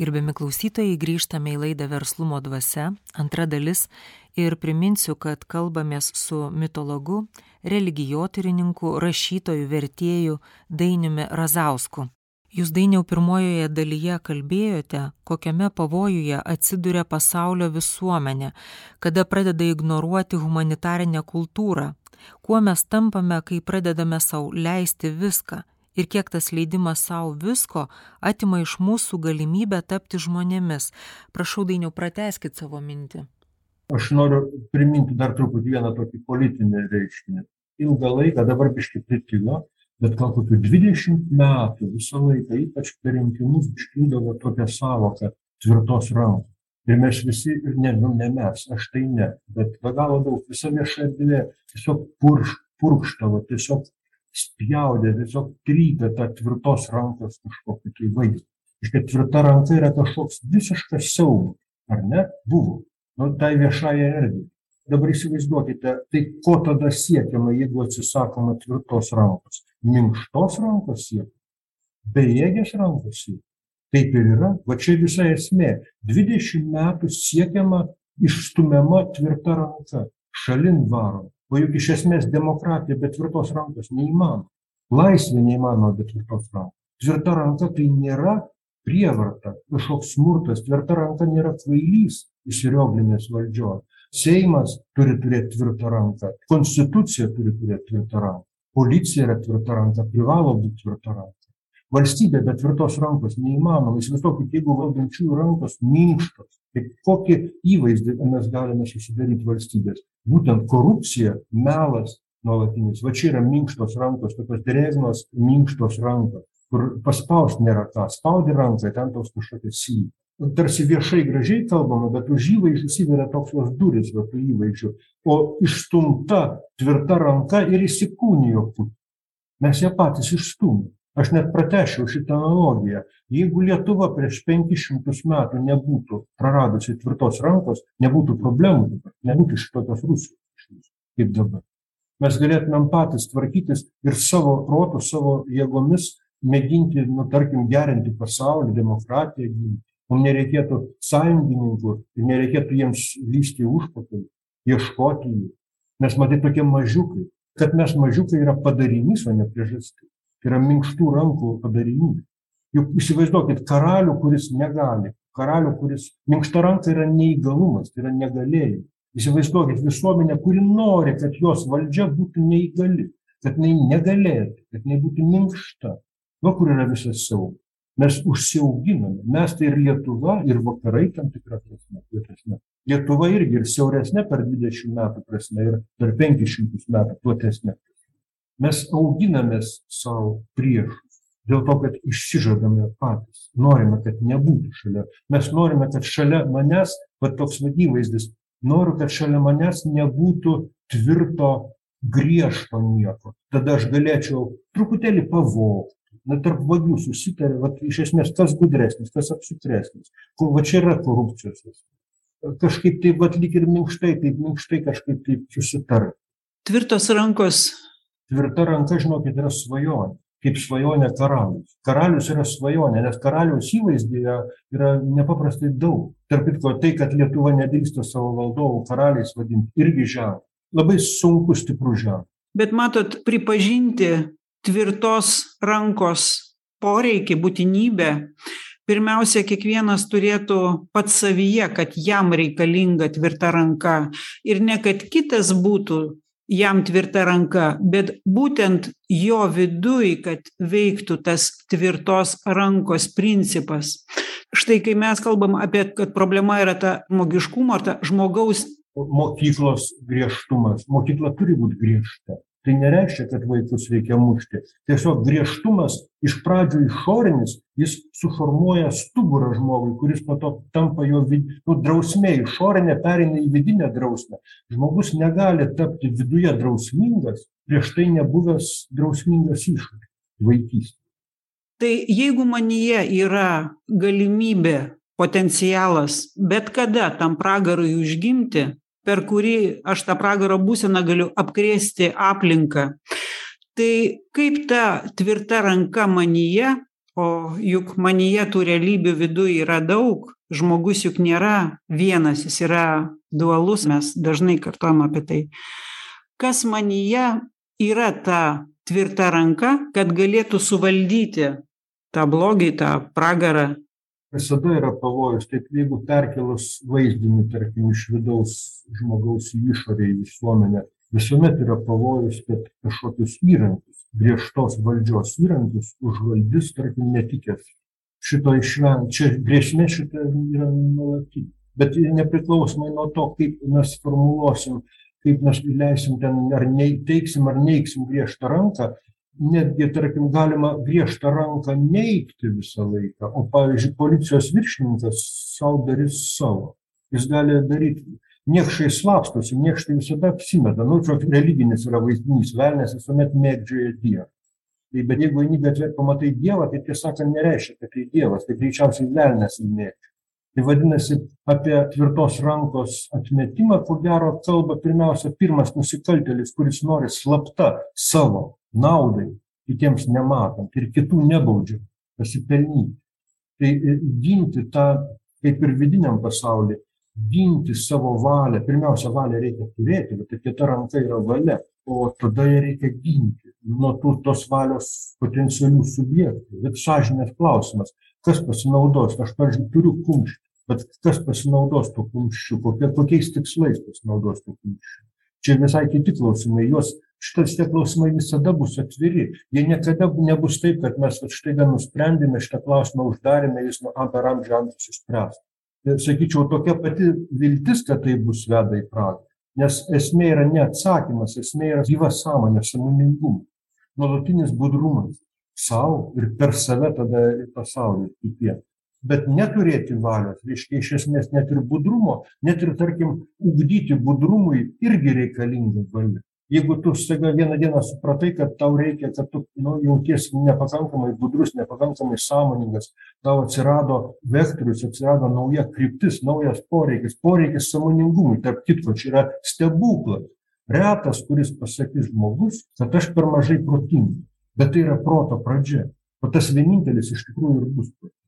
Gerbiami klausytojai, grįžtame į laidą Verslumo dvasia, antra dalis ir priminsiu, kad kalbamės su mitologu, religijotyrininku, rašytoju, vertėju Dainiumi Razausku. Jūs dainiau pirmojoje dalyje kalbėjote, kokiame pavojuje atsiduria pasaulio visuomenė, kada pradeda ignoruoti humanitarinę kultūrą, kuo mes tampame, kai pradedame savo leisti viską ir kiek tas leidimas sau visko atima iš mūsų galimybę tapti žmonėmis. Prašau, dainiau, prateskit savo mintį. Aš noriu priminti dar truputį vieną tokį politinį reiškinį. Ilgą laiką dabar biškai pritilo, bet gal kokių 20 metų visą laiką, ypač per rinkimus, iškildavo tokia savoka tvirtos rankos. Ir mes visi, ir ne, nu, ne mes, aš tai ne, bet be galo daug, visa vieša erdvė tiesiog purš, purkštavo, tiesiog spjaudė, tiesiog trypė tą tvirtos rankos kažkokį tai vaizdą. Iškai tvirta ranka yra kažkoks visiškas siaubas, ar ne? Buvo. Nu, tai viešąją erdvę. Dabar įsivaizduokite, tai ko tada siekiama, jeigu atsisakoma tvirtos rankos? Minkštos rankos siekiama? Bejėgės rankos siekiama? Taip ir yra. Va čia visa esmė. 20 metų siekiama išstumiama tvirta ranka, šalin varoma o juk iš esmės demokratija be tvirtos rankos neįmanoma. Laisvė neįmanoma be tvirtos rankos. Tvirta ranka tai nėra prievarta, kažkoks smurtas, tvirta ranka nėra kvailys įsirioglinės valdžios. Seimas turi turėti tvirtą ranką, konstitucija turi turėti tvirtą ranką, policija yra tvirta ranka, privalo būti tvirta ranka. Valstybė be tvirtos rankos neįmanoma. Įsivaizduokit, jeigu valdančiųjų rankos minkštos, tai kokį įvaizdį mes galime susidaryti valstybės. Būtent korupcija, melas nuolatinis. Va čia yra minkštos rankos, tokios drėgnos minkštos rankos, kur paspausti nėra ką. Spaudi ranką, ten toks kažkokias syly. Tarsi viešai gražiai kalbama, bet už įvaizdžių įsiveria toks jos duris, va tų įvaizdžių. O išstumta tvirta ranka ir įsikūnijo. Mes ją patys išstumėme. Aš net pratešiau šitą analogiją. Jeigu Lietuva prieš 500 metų nebūtų praradusi tvirtos rankos, nebūtų problemų dabar, nebūtų šitokios Rusijos kaip dabar. Mes galėtumėm patys tvarkytis ir savo protų, savo jėgomis mėginti, nu, tarkim, gerinti pasaulį, demokratiją ginti. Mums nereikėtų sąjungininkų ir nereikėtų jiems lysti užpakalį, ieškoti jų. Mes matai tokie mažiukai, kad mes mažiukai yra padarinys, o ne priežastis tai yra minkštų rankų padarinys. Juk įsivaizduokit karalių, kuris negali, karalių, kuris minkšta ranka yra neįgalumas, tai yra negalėjimas. Įsivaizduokit visuomenę, kuri nori, kad jos valdžia būtų neįgali, kad jinai negalėtų, kad jinai būtų minkšta. Nu, kur yra visas siaubas. Mes užsiauginame. Mes tai ir Lietuva, ir vakarai tam tikrą prasme. Lietuva irgi ir siauresnė per 20 metų prasme, ir per 500 metų platesnė mes auginamės savo priešus dėl to, kad išsižadame patys. Norime, kad nebūtų šalia. Mes norime, kad šalia manęs, va toks vadįvaizdis, noriu, kad šalia manęs nebūtų tvirto, griežto nieko. Tada aš galėčiau truputėlį pavogti. Na, tarp vagių susitarė, va, iš esmės, kas gudresnis, kas apsutresnis. Va čia yra korupcijos. Kažkaip tai, va, lyg ir minkštai, taip minkštai kažkaip taip susitarė. Tvirtos rankos tvirta ranka, žinokit, yra svajonė. Kaip svajonė karalius. Karalius yra svajonė, nes karaliaus įvaizdėje yra nepaprastai daug. Tarp kitko, tai, kad Lietuva nedrįsta savo valdovų karaliais vadinti, irgi ženklas. Labai sunku stiprų ženklas. Bet matot, pripažinti tvirtos rankos poreikį, būtinybę, pirmiausia, kiekvienas turėtų pats savyje, kad jam reikalinga tvirta ranka ir ne kad kitas būtų jam tvirta ranka bet būtent jo viduj kad veiktų tas tvirtos rankos principas. Štai kai mes kalbam apie kad problema yra ta žmogiškumo ar ta žmogaus mokyklos griežtumas. Mokykla turi būt griežta tai nereiškia kad vaikus reikia mušti. Tiesiog griežtumas iš pradžių išorinis jis suformuoja stuburą žmogui kuris po to tampa jo vid nu drausmė išorinė pereina į vidinę drausmę. Žmogus negali tapti viduje drausmingas prieš tai nebuvęs drausmingas išorėj vaikystėj tai jeigu manyje yra galimybė potencialas bet kada tam pragarui užgimti per kurį aš tą pragaro būseną galiu apkrėsti aplinką. Tai kaip ta tvirta ranka manyje o juk manyje tų realybių viduj yra daug žmogus juk nėra vienas jis yra dualus mes dažnai kartojam apie tai. Kas manyje yra ta tvirta ranka kad galėtų suvaldyti tą blogį tą pragarą visada yra pavojus taip jeigu perkėlus vaizdinį tarkim iš vidaus žmogaus į išorę į visuomenę visuomet yra pavojus kad kažkokius įrankius griežtos valdžios įrankius užvaldys tarkim netikęs. Šito išvengt čia grėsmė šita yra nuolatinė. Bet nepriklausomai nuo to kaip mes formuluosim kaip mes įleisim ten ar nei teiksim ar neigsim griežtą ranką netgi tarkim galima griežtą ranką neigti visą laiką. O pavyzdžiui policijos viršininkas sau darys savo. Jis gali daryt niekšai slapstosi niekšai visada apsimeta. Nu čia religinis yra vaizdinys velnias visuomet mėgdžioja dievą. Tai bet jeigu eini gatve ir pamatai dievą tai tiesą sakant nereiškia kad tai dievas tai greičiausiai velnias jį mėgdžioja. Tai vadinasi apie tvirtos rankos atmetimą ko gero kalba pirmiausia pirmas nusikaltėlis kuris nori slapta savo naudai kitiems nematant ir kitų nebaudžiant pasipelnyti. Tai e, ginti tą kaip ir vidiniam pasauly ginti savo valią pirmiausia valią reikia turėti bet ta kita ranka yra valia o tada ją reikia ginti nuo tų tos valios potencialių subjektų. Bet sąžinės klausimas kas pasinaudos? Aš pavyzdžiui turiu kumštį bet kas pasinaudos tuo kumščiu? Kokia kokiais tikslais pasinaudos tuo kumščiu? Čia visai kiti klausimai juos šitie klausimai visada bus atviri. Jie niekada nebus taip kad mes vat staiga nusprendėme šitą klausimą uždarėme jis nuo per amžių amžius išspręs. Ir sakyčiau tokia pati viltis kad taip bus veda į pragarą nes esmė yra ne atsakymas esmė yra gyva sąmonė sąmoningumas nuolatinis budrumas. Sau ir per save tada ir pasaulį kitiems bet neturėti valios reiškia iš esmės net ir budrumo net ir tarkim ugdyti budrumui irgi reikalinga valia jeigu tu staiga vieną dieną supratai kad tau reikia kad tu nu jautiesi nepakankamai budrus nepakankamai sąmoningas tau atsirado vektorius atsirado nauja kryptis naujas poreikis poreikis sąmoningumui tarp kitko čia yra stebuklas. Retas kuris pasakys žmogus kad aš per mažai protingas bet tai yra proto pradžia. O tas vienintelis iš tikrųjų ir bus protingas.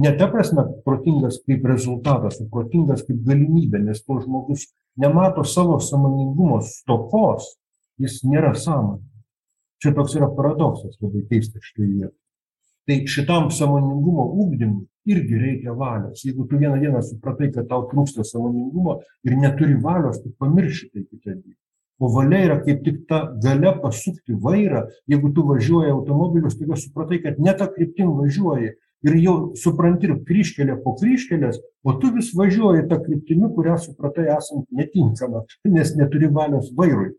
Ne ta prasme protingas kaip rezultatas o protingas kaip galimybė nes kol žmogus nemato savo sąmoningumo stokos jis nėra sąmoningas. Čia toks yra paradoksas labai keistas šitoj vietoj. Tai šitam sąmoningumo ugdymui irgi reikia valios. Jeigu tu vieną dieną supratai kad tau trūksta sąmoningumo ir neturi valios tu pamirši tai kitą dieną. O valia yra kaip tik ta galia pasukti vairą. Jeigu tu važiuoji automobiliu staiga supratai kad ne ta kryptim važiuoji ir jau supranti ir kryžkelė po kryžkelės o tu vis važiuoji ta kryptimi kurią supratai esant netinkama nes neturi valios vairui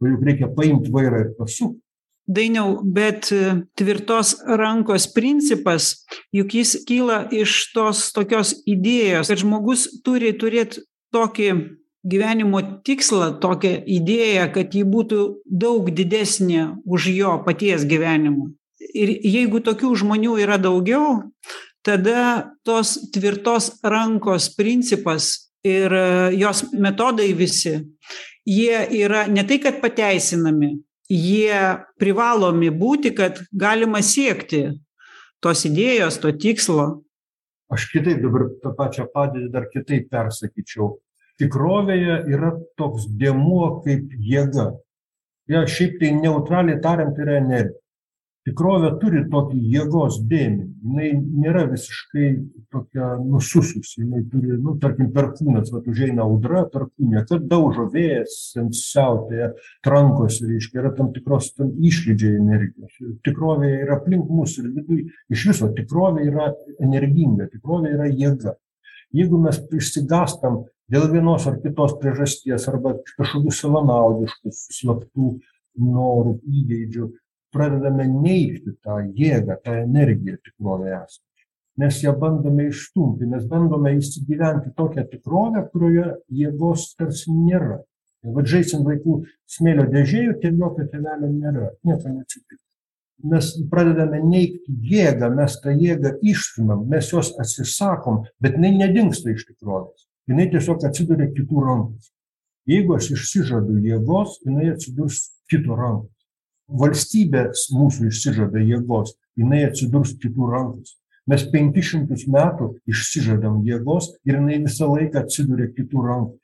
o juk reikia paimt vairą ir pasukt dainiau bet e, tvirtos rankos principas juk jis kyla iš tos tokios idėjos kad žmogus turi turėt tokį gyvenimo tikslą tokią idėją kad ji būtų daug didesnė už jo paties gyvenimą ir jeigu tokių žmonių yra daugiau tada tos tvirtos rankos principas ir e, jos metodai visi jie yra ne tai kad pateisinami jie privalomi būti kad galima siekti tos idėjos to tikslo. Aš kitaip dabar tą pačią padėtį dar kitaip persakyčiau. Tikrovėje yra toks dėmuo kaip jėga. Ja šiaip tai neutraliai tariant tai yra energija tikrovė turi tokį jėgos dėmenį jinai nėra visiškai tokia nusususi. Jinai turi nu tarkim perkūnas vat užeina audra perkūnija kad daužo vėjas ten siautėja trankosi reiškia yra tam tikros ten išlydžiai energijos. Tikrovė yra aplink mus ir viduj. Iš viso tikrovė yra energinga tikrovė yra jėga. Jeigu mes išsigąstam dėl vienos ar kitos priežasties arba kažkokių savanaudiškų slaptų norų įgeidžių pradedame neigti tą jėgą tą energiją tikrovėje esančią. Mes ją bandome išstumti mes bandome įsigyventi tokią tikrovę kurioje jėgos tarsi nėra. Vat žaisim vaikų smėlio dėžėj ten jokio tėvelio nėra. Nieko neatsitiko mes pradedame neigti jėgą mes tą jėgą išstumiam mes jos atsisakom bet jinai nedingsta iš tikrovės. Jinai tiesiog atsiduria kitų rankose. Jeigu aš išsižadu jėgos jinai atsidurs kito rankose valstybės mūsų išsižada jėgos jinai atsidurs kitų rankose. Mes 500 metų išsižadam jėgos ir jinai visą laiką atsiduria kitų rankose.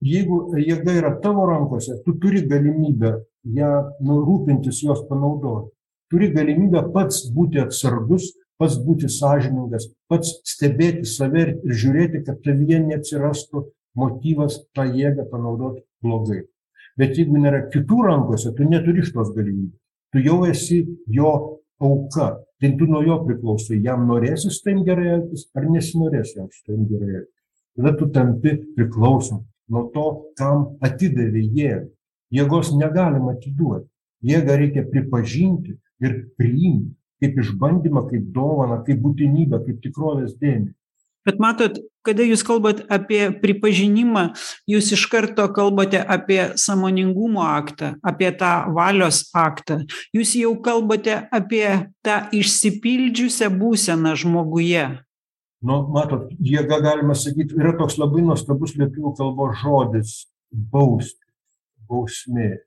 Jeigu jėga yra tavo rankose, tu turi galimybę ją nurūpintis jos panaudoti. Turi galimybę pats būti atsargus, pats būti sąžiningas, pats stebėti save ir žiūrėti, kad tavyje neatsirastų motyvas tą jėgą panaudoti blogai. Bet jeigu nėra kitų rankose, tu neturi šitos galimybės. Tu jau esi jo auka. Tai tu nuo jo priklausai, jam norėsi su tavim gerai elgtis ar nesinorėsi jam su tavim gerai elgtis. Tada tu tampi priklausom nuo to, kam atidavė jėgą. Jėgos negalima atiduoti. Jėgą reikia pripažinti ir priimti kaip išbandymą, kaip dovaną, kaip būtinybę, kaip tikrovės dėmesį. Bet matot, kada jūs kalbat apie pripažinimą, jūs iš karto kalbate apie samoningumo aktą, apie tą valios aktą. Jūs jau kalbate apie tą išsipildžiusią būseną žmoguje. Nu, matot, jėga, galima sakyti, yra toks labai nuostabus lietuvių kalbos žodis - bausti, bausmė.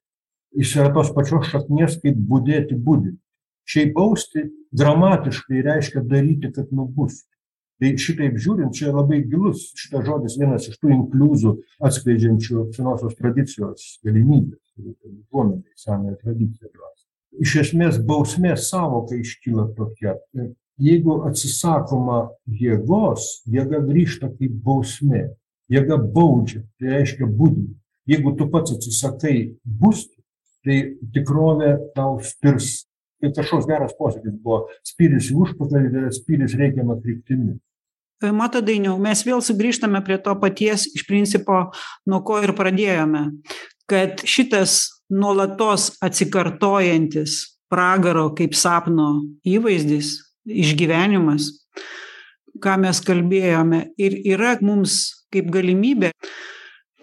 Jis yra tos pačios šaknies kaip būdėti būdį. Šiaip bausti gramatiškai reiškia daryti, kad nubusti tai šitaip žiūrint čia labai gilus šitas žodis vienas iš tų inkliuzų atskleidžiančių senosios tradicijos galimybes visuomenei senąją tradiciją iš esmės bausmės sąvoka iškyla tokia. Jeigu atsisakoma jėgos jėga grįžta kaip bausmė jėga baudžia tai reiškia budina. Jeigu tu pats atsisakai busti tai tikrovė tau spirs tai kažkoks geras posakis buvo spyris į užpakalį tai yra spyris reikiama kryptimi. E, matot dainiau mes vėl sugrįžtame prie to paties iš principo nuo ko ir pradėjome kad šitas nuolatos atsikartojantis pragaro kaip sapno įvaizdis išgyvenimas ką mes kalbėjome ir yra mums kaip galimybė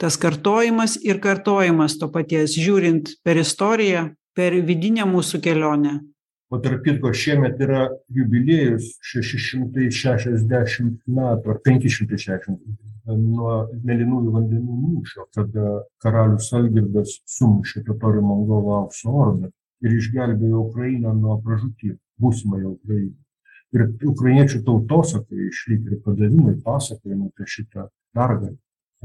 tas kartojimas ir kartojimas to paties žiūrint per istoriją per vidinę mūsų kelionę? O tarp kitko šiemet yra jubiliejus šeši šimtai šešiasdešimt metų ar penki šimtai šešiasdešimt nuo mėlynųjų vandenų mūšio kada karalius algirdas sumušė totorių mongolų aukso ordą ir išgelbėjo ukrainą nuo pražūties būsimąją ukrainą ir ukrainiečių tautosakai išlikę ir padavimai pasakojimai apie šitą pergalę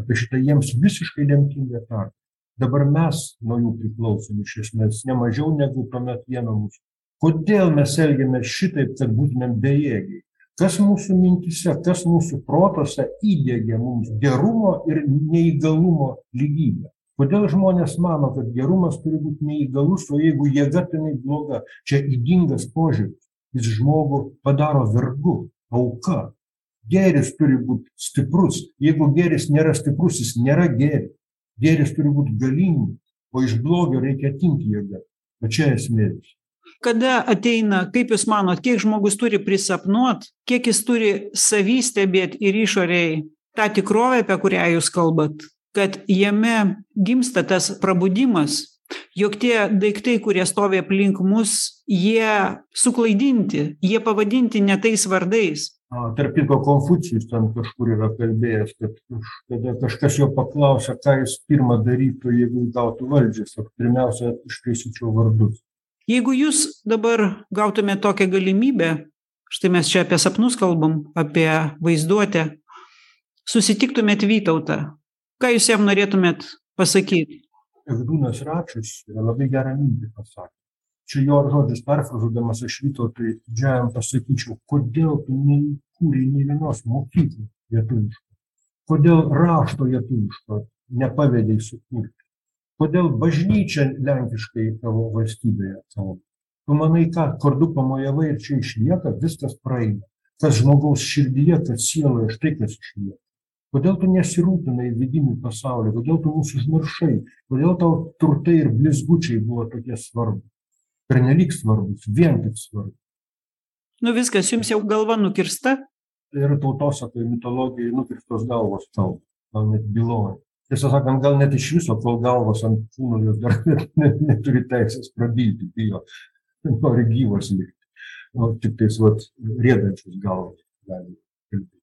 apie šitą jiems visiškai lemtingą pergalę dabar mes nuo jų priklausom iš esmės ne mažiau negu tuomet vieno mūsų kodėl mes elgiamės šitaip, kad būtumėm bejėgiai. Kas mūsų mintise, kas mūsų protose įdėgia mums gerumo ir neįgalumo lygybę. Kodėl žmonės mano, kad gerumas turi būti neįgalus, o jeigu jėga tai bloga, čia įdingas požiūris. Jis žmogų padaro vergu, auka. Geris turi būti stiprus. Jeigu geris nėra stiprus, jis nėra geris. Geris turi būti galingas, o iš blogio reikia atimti jėgą. O čia esmė kada ateina kaip jūs manot kiek žmogus turi prisapnuot kiek jis turi savy stebėt ir išorėj tą tikrovę apie kurią jūs kalbat kad jame gimsta tas prabudimas jog tie daiktai kurie stovi aplink mus jie suklaidinti jie pavadinti ne tais vardais Tarp kitko, Konfucijus ten kažkur yra kalbėjęs, kad kada kažkas jo paklausė, ką jis pirmą darytų, jeigu gautų valdžią, sako, pirmiausia, ištaisyčiau vardus jeigu jūs dabar gautumėt tokią galimybę štai mes čia apie sapnus kalbam apie vaizduotę susitiktumėt vytautą ką jūs jam norėtumėt pasakyt Egdūnas Račius labai gerą mintį pasakė. Čia jo žodžius perfrazuodamas aš Vytautui didžiajam pasakyčiau, kodėl tu neįkūrė nei vienos mokyklos lietuviško, kodėl rašto lietuviško nepavedėjai sukurti? Kodėl bažnyčia lenkiškai tavo valstybėje kalba tu manai ką kardu pamojavai ir čia išlieka viskas praeina. Kas žmogaus širdyje kas sieloje štai kas išlieka. Kodėl tu nesirūpinai vidiniu pasauliu? Kodėl tu mus užmiršai? Kodėl tau turtai ir blizgučiai buvo tokie svarbūs pernelyg svarbūs vien tik svarbūs nu viskas jums jau galva nukirsta? Yra tautosakoj mitologijoj nukirstos galvos kalba gal net byloja. Tiesą sakant gal net iš viso kol galvos ant kūno jos dar net, net neturi teisės prabilti bijo. Nori gyvos likti. O tik tais vat riedančius galvos gali kalbėti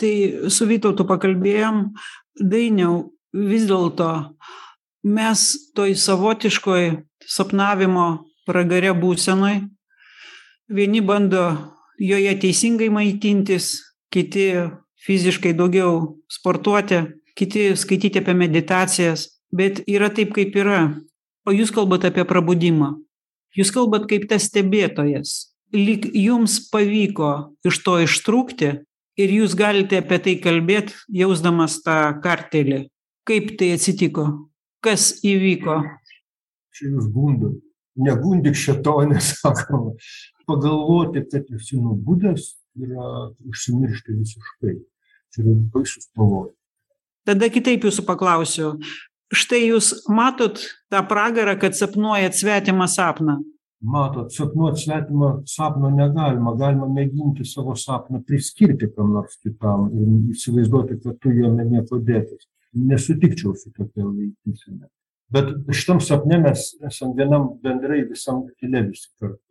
tai su vytautu pakalbėjom. Dainiau vis dėlto mes toj savotiškoj sapnavimo pragare būsenoj. Vieni bando joje teisingai maitintis kiti fiziškai daugiau sportuoti kiti skaityti apie meditacijas bet yra taip kaip yra. O jūs kalbat apie prabudimą. Jūs kalbat kaip tas stebėtojas. Lyg jums pavyko iš to ištrūkti ir jūs galite apie tai kalbėt jausdamas tą kartėlį kaip tai atsitiko? Kas įvyko? Čia jūs gundat negundyk šėtone sakoma. Pagalvoti kad esi nubudęs yra užsimiršti visiškai. Čia yra baisus pavojus. Tada kitaip jūsų paklausiu. Štai jūs matot tą pragarą kad sapnuojat svetimą sapną? Matot sapnuot svetimą sapną negalima. Galima mėginti savo sapną priskirti kam nors kitam ir įsivaizduoti kad tu jame niekuo dėtas nesutikčiau su tokia laikysena bet šitam sapne mes esam vienam bendrai visam katile visi kartu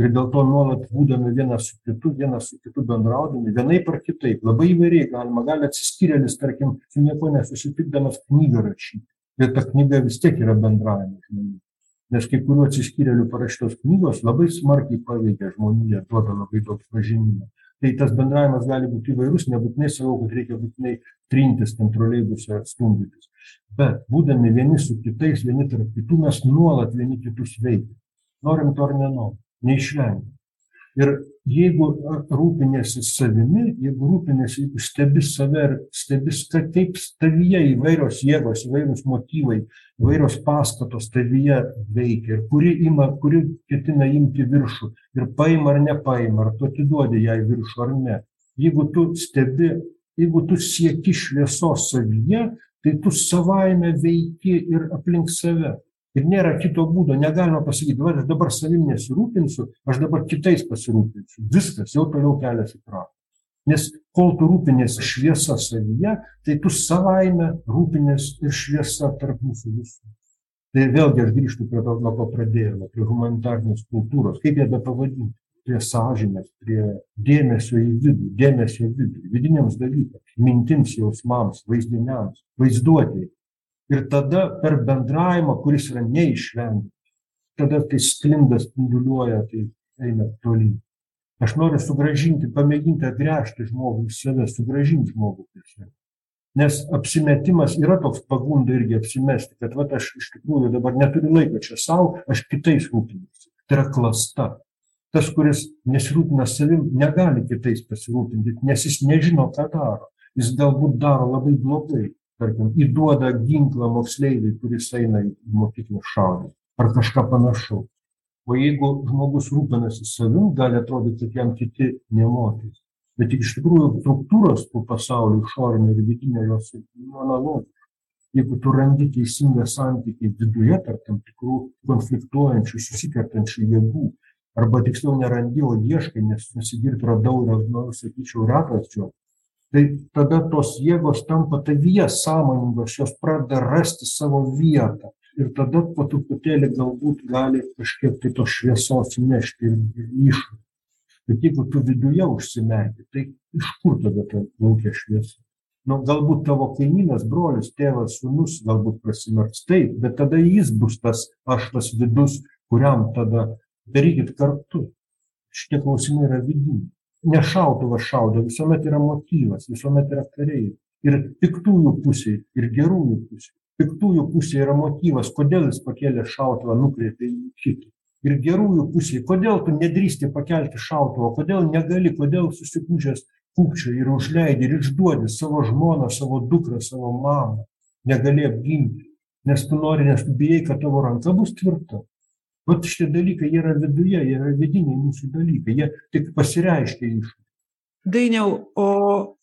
ir dėl to nuolat būdami vienas su kitu vienas su kitu bendraudami vienaip ar kitaip labai įvairiai galima gali atsiskyrėlis tarkim su niekuo nesusitikdamas knygą rašyti. Ir ta knyga vis tiek yra bendravimas žmonių. Nes kai kurių atsiskyrėlių parašytos knygos labai smarkiai paveikia žmoniją duoda labai daug pažinimo. Tai tas bendravimas gali būt įvairus nebūtinai sakau kad reikia būtinai trintis ten troleibuse ar stumdytis bet būdami vieni su kitais vieni tarp kitų mes nuolat vieni kitus veikiam. Norim to ar nenorim neišvengiamai ir jeigu rūpiniesi savimi jeigu rūpiniesi jeigu stebi save ir stebi kaip tavyje įvairios jėgos įvairūs motyvai įvairios paskatos tavyje veikia ir kuri ima kuri ketina imti viršų ir paima ar nepaima ar tu atiduodi jai viršų ar ne. Jeigu tu stebi jeigu tu sieki šviesos savyje tai tu savaime veiki ir aplink save. Ir nėra kito būdo. Negalima pasakyt va aš dabar savim nesirūpinsiu aš dabar kitais pasirūpinsiu. Viskas jau toliau kelias į pragą nes kol tu rūpiniesi šviesa savyje tai tu savaime rūpinies ir šviesa tarp mūsų visų. Tai vėlgi aš grįžtu prie to nuo ko pradėjome prie humanitarinės kultūros. Kaip ją bepavadinti prie sąžinės prie dėmesio į vidų dėmesio vidui vidiniams dalykams mintims jausmams vaizdiniams vaizduotei. Ir tada per bendravimą kuris yra neišvengiamas tada tai sklinda spinduliuoja tai eina tolyn. Aš noriu sugrąžinti pamėginti atgręžti žmogų į save sugrąžinti žmogų prie savęs nes apsimetimas yra toks pagunda irgi apsimesti kad vat aš iš tikrųjų dabar neturiu laiko čia sau aš kitais rūpinuosi tai yra klasta tas kuris nesirūpina savim negali kitais pasirūpinti nes jis nežino ką daro. Jis galbūt daro labai blogai tarkim įduoda ginklą moksleiviui kuris eina į mokyklą šaudyt ar kažką panašaus. O jeigu žmogus rūpinasi savim gali atrodyt kad jam kiti nė motais bet iš tikrųjų struktūros tų pasaulių išorinio ir vidinio jos analogiškos jeigu tu randi teisingą santykį viduje tarp tam tikrų konfliktuojančių susikertančių jėgų arba tiksliau nerandi o ieškai nes nesigirt radau yra nu sakyčiau džiaugsmas tai tada tos jėgos tampa tavyje sąmoningos jos pradeda rasti savo vietą. Ir tada po truputėlį galbūt gali kažkiek tai tos šviesos įnešti ir į išorę. Bet jeigu tu viduje užsimerki tai iš kur tada ta lauke šviesa? Nu galbūt tavo kaimynas brolis tėvas sūnus galbūt prasimerks taip bet tada jis bus tas aš tas vidus kuriam tada darykit kartu. Šitie klausimai yra vidiniai. Ne šautuvas šaudo visuomet yra motyvas visuomet yra kariai. Ir piktųjų pusėj ir gerųjų pusėj piktųjų pusėj yra motyvas kodėl jis pakėlęs šautuvą nukreipė į kitą. Ir gerųjų pusėj kodėl tu nedrįsti pakelti šautuvo kodėl negali kodėl susigūžęs kūkčioji ir užleidi ir išduodi savo žmoną savo dukrą savo mamą negali apginti. Nes tu nori nes tu bijai kad tavo ranka bus tvirta vat šitie dalykai yra viduje jie yra vidiniai mūsų dalykai jie tik pasireiškia išorėj dainiau o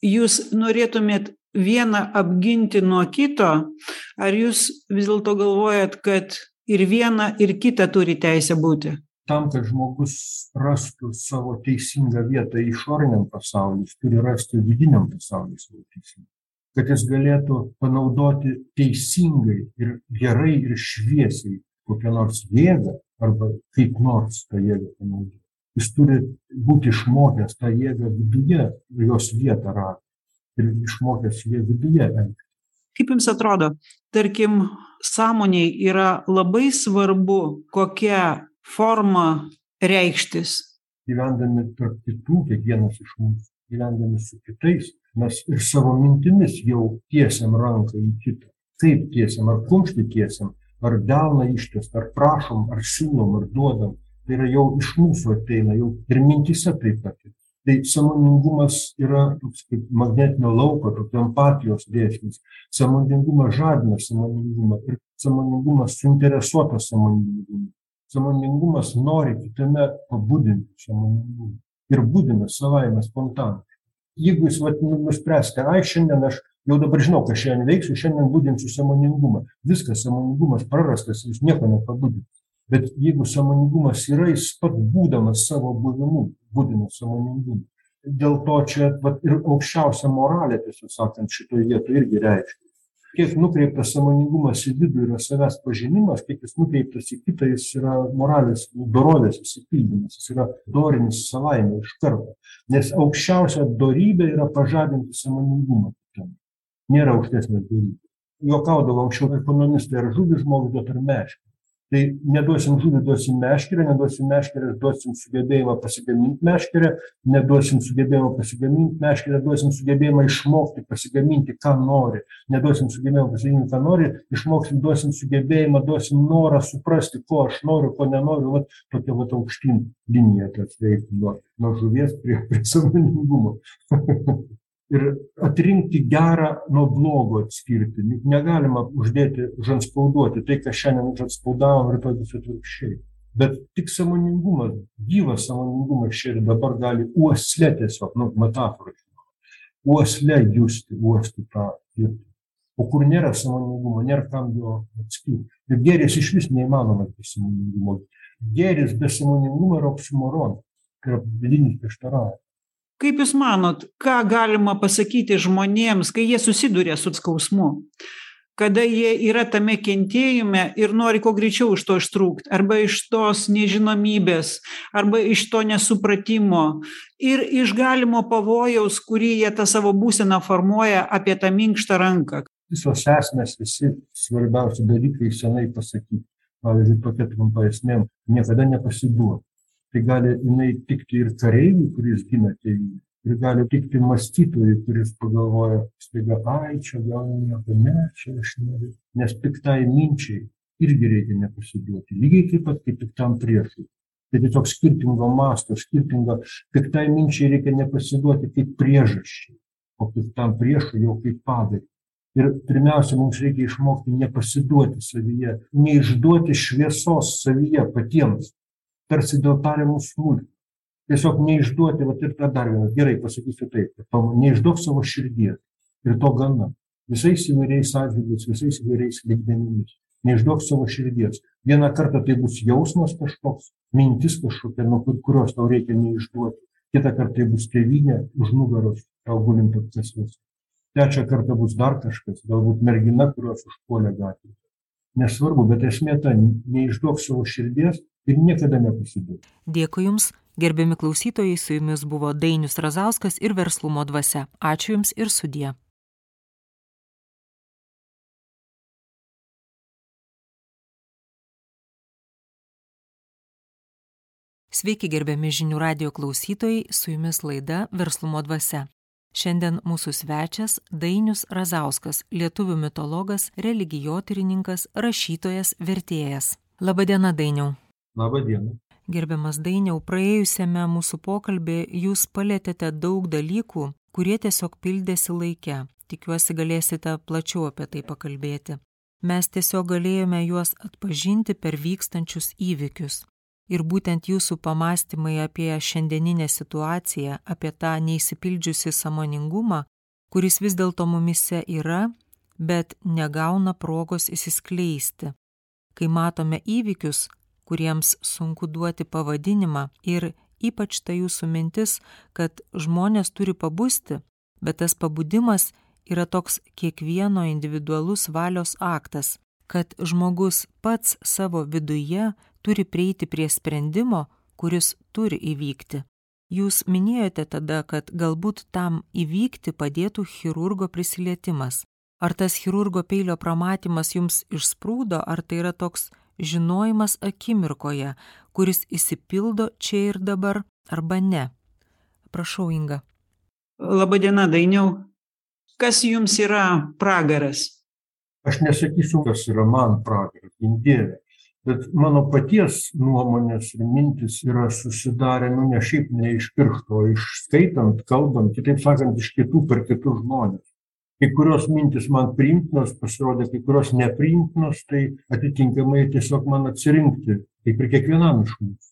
jūs norėtumėt vieną apginti nuo kito ar jūs vis dėlto galvojat kad ir viena ir kita turi teisę būti tam kad žmogus rastų savo teisingą vietą išoriniam pasauly jis turi rasti vidiniam pasauly savo teisingą kad jis galėtų panaudoti teisingai ir gerai ir šviesiai kokią nors jėgą arba kaip nors tą jėgą panaudoti. Jis turi būti išmokęs tą jėgą viduje, jos vietą rasti ir išmokęs ją viduje elgti. Kaip Jums atrodo, tarkim, sąmoniai yra labai svarbu, kokia forma reikštis. gyvendami tarp kitų, kiekvienas iš mūsų, gyvendami su kitais, mes ir savo mintimis jau tiesiam ranką į kitą. Kaip tiesiam, ar kumštį tiesiam, ar delną ištės, ar prašom, ar siūlom, ar duodam. Tai yra jau iš mūsų ateina, jau ir mintise taip pat. Tai samoningumas yra toks kaip magnetinio lauko, tokio empatijos dėsnis. Samoningumas žadina samoningumą ir samoningumas suinteresuotas samoningumu. Samoningumas nori kitame pabudinti samoningumą ir būdina savaime spontaniškai. Jeigu jūs vat, nu, nuspręsite, ai šiandien aš jau dabar žinau, ką šiandien veiksiu, šiandien būdinsiu samoningumą. Viskas, samoningumas prarastas, jūs nieko nepabudinate. Bet jeigu samoningumas yra, jis pat būdamas savo buvimu, būdina samoningumą. Dėl to čia vat, ir aukščiausia moralė, tiesą sakant, šitoje vietoje irgi reiškia kiek nukreiptas sąmoningumas į vidų yra savęs pažinimas, kiek jis nukreiptas į kitą, jis yra moralės, dorovės įsipildymas, jis yra dorinis savaime iš karto. Nes aukščiausia dorybė yra pažadinti sąmoningumą. Nėra aukštesnės dorybės. Juokaudavo anksčiau ekonomistai, ar žuvį žmogus duot ar meškį. Tai neduosim žuvį, duosim meškerę, neduosim meškerę, duosim sugebėjimą pasigaminti meškerę, neduosim sugebėjimą pasigaminti meškerę, duosim sugebėjimą išmokti pasigaminti, ką nori, neduosim sugebėjimą pasigaminti, ką nori, išmoksim, duosim sugebėjimą, duosim norą suprasti, ko aš noriu, ko nenoriu, va, tokia va aukštyn linija, kad veiktų nuo, nuo žuvies prie, prie sąmoningumo. ir atrinkti gerą nuo blogo atskirti. Negalima uždėti, užanspauduoti tai, ką šiandien užanspaudavom, rytoj bus atvirkščiai. Bet tik samoningumas, gyvas samoningumas čia ir dabar gali uoslė tiesiog, nu, metafora, uoslė justi, uosti tą ir. O kur nėra samoningumo, nėra kam jo atskirti. Ir gėris iš vis neįmanomas be samoningumo. Gėris be samoningumo yra oksimoron, tai yra vidinis prieštaravimas. Kaip Jūs manot, ką galima pasakyti žmonėms, kai jie susiduria su skausmu? Kada jie yra tame kentėjime ir nori kuo greičiau iš to ištrūkti, arba iš tos nežinomybės, arba iš to nesupratimo ir iš galimo pavojaus, kurį jie tą savo būseną formuoja apie tą minkštą ranką. Visos esmės, visi svarbiausi dalykai senai pasakyti. Pavyzdžiui, tokia trumpa esmė - niekada nepasiduoti tai gali jinai tikti ir kareiviui, kuris gina tėvynę, ir gali tikti mąstytojui, kuris pagalvoja, staiga, ai, čia gal nieko, ne, čia aš noriu. Nes piktai minčiai irgi reikia nepasiduoti, lygiai taip pat kaip piktam priešui. Tai tiesiog skirtingo masto, skirtingo, piktai minčiai reikia nepasiduoti kaip priežasčiai, o piktam priešui jau kaip padarį. Ir pirmiausia, mums reikia išmokti nepasiduoti savyje, neišduoti šviesos savyje patiems, tarsi dėl tariamų smulkių. Tiesiog neišduoti, va ir tą dar vieną, gerai pasakysiu taip, neišduok savo širdies ir to gana. Visais įvairiais atžvilgiais, visais įvairiais lygmenimis. Neišduok savo širdies. Vieną kartą tai bus jausmas kažkoks, mintis kažkokia, nuo kurios tau reikia neišduoti. Kitą kartą tai bus tėvynė už nugaros, tau gulint apkasvės. Trečią kartą bus dar kažkas, galbūt mergina, kurios užpuolė gatvėje. Nesvarbu, bet esmė ta, neišduok savo širdies ir niekada nepasiduok. Dėkui Jums, gerbiami klausytojai, su Jumis buvo Dainius Razauskas ir verslumo dvasia. Ačiū Jums ir sudie. Sveiki gerbiami žinių radio klausytojai, su Jumis laida Verslumo dvasia. Šiandien mūsų svečias Dainius Razauskas, lietuvių mitologas, religijotyrininkas, rašytojas, vertėjas. Labadiena, Dainiau. Labadiena. Gerbiamas Dainiau, praėjusiame mūsų pokalbė jūs palėtėte daug dalykų, kurie tiesiog pildėsi laike. Tikiuosi galėsite plačiau apie tai pakalbėti. Mes tiesiog galėjome juos atpažinti per vykstančius įvykius. Ir būtent jūsų pamastymai apie šiandieninę situaciją, apie tą neįsipildžiusi samoningumą, kuris vis dėlto mumise yra, bet negauna progos įsiskleisti. Kai matome įvykius, kuriems sunku duoti pavadinimą ir ypač ta jūsų mintis, kad žmonės turi pabusti, bet tas pabudimas yra toks kiekvieno individualus valios aktas, kad žmogus pats savo viduje turi prieiti prie sprendimo, kuris turi įvykti. Jūs minėjote tada, kad galbūt tam įvykti padėtų chirurgo prisilietimas. Ar tas chirurgo peilio pramatymas jums išsprūdo, ar tai yra toks žinojimas akimirkoje, kuris įsipildo čia ir dabar, arba ne. Prašau, Inga. Labadiena, Dainiau. Kas jums yra pragaras? Aš nesakysiu, kas yra man pragaras, gindėlė. Bet mano paties nuomonės ir mintis yra susidarę, nu ne šiaip ne iš piršto, o išskaitant, kalbant, kitaip sakant, iš kitų per kitus žmonės. Kai kurios mintis man priimtinos, pasirodė, kai kurios nepriimtinos, tai atitinkamai tiesiog man atsirinkti, kaip ir kiekvienam iš mūsų.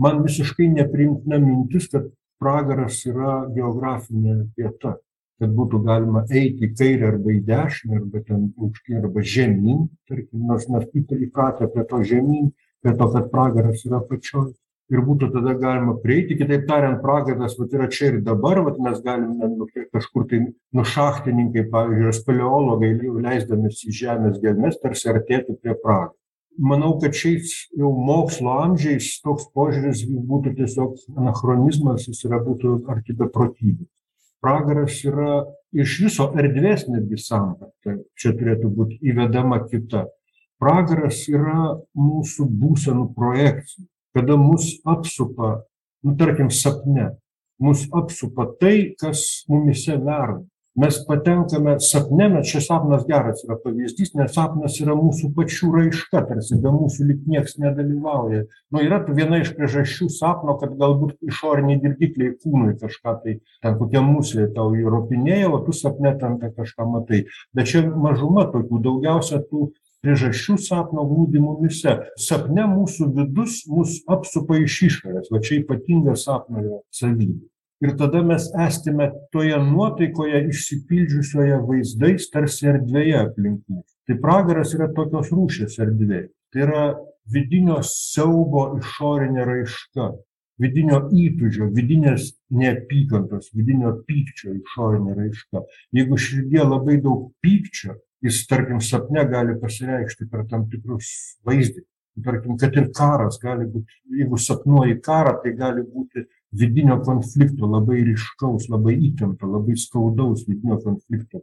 Man visiškai nepriimtina mintis, kad pragaras yra geografinė vieta kad būtų galima eiti į kairę arba į dešinę, arba ten aukštyn, arba žemyn, tarkim, nors mes įpratę prie to žemyn, prie to, kad pragaras yra pačioj. Ir būtų tada galima prieiti, kitaip tariant, pragaras vat, yra čia ir dabar, vat, mes galime nu, kažkur tai nušachtininkai, pavyzdžiui, speleologai, leisdamės į žemės gelmes, tarsi artėti prie pragaro. Manau, kad šiais jau mokslo amžiais toks požiūris būtų tiesiog anachronizmas, jis yra būtų arti beprotybės pragaras yra iš viso erdvės netgi samprata. Čia turėtų būti įvedama kita. Pragaras yra mūsų būsenų projekcija, kada mus apsupa, nu tarkim, sapne, mus apsupa tai, kas mumise verda mes patenkame sapne, mes čia sapnas geras yra pavyzdys, nes sapnas yra mūsų pačių raiška, tarsi be mūsų lik nieks nedalyvauja. Nu, yra viena iš priežasčių sapno, kad galbūt išoriniai dirgikliai kūnui kažką tai, ten kokia musė tau įropinėja, o tu sapne ten kažką matai. Bet čia mažuma tokių, daugiausia tų priežasčių sapno glūdi mumise. Sapne mūsų vidus mus apsupa iš išorės, va čia ypatinga sapno savybė ir tada mes esame toje nuotaikoje išsipildžiusioje vaizdais tarsi erdvėje aplink mus. Tai pragaras yra tokios rūšės erdvė. Tai yra vidinio siaubo išorinė raiška, vidinio įtūžio, vidinės neapykantos, vidinio pykčio išorinė raiška. Jeigu širdie labai daug pykčio, jis, tarkim, sapne gali pasireikšti per tam tikrus vaizdinius. Tarkim, kad ir karas gali būti, jeigu sapnuoji karą, tai gali būti vidinio konflikto, labai ryškaus, labai įtempto, labai skaudaus vidinio konflikto.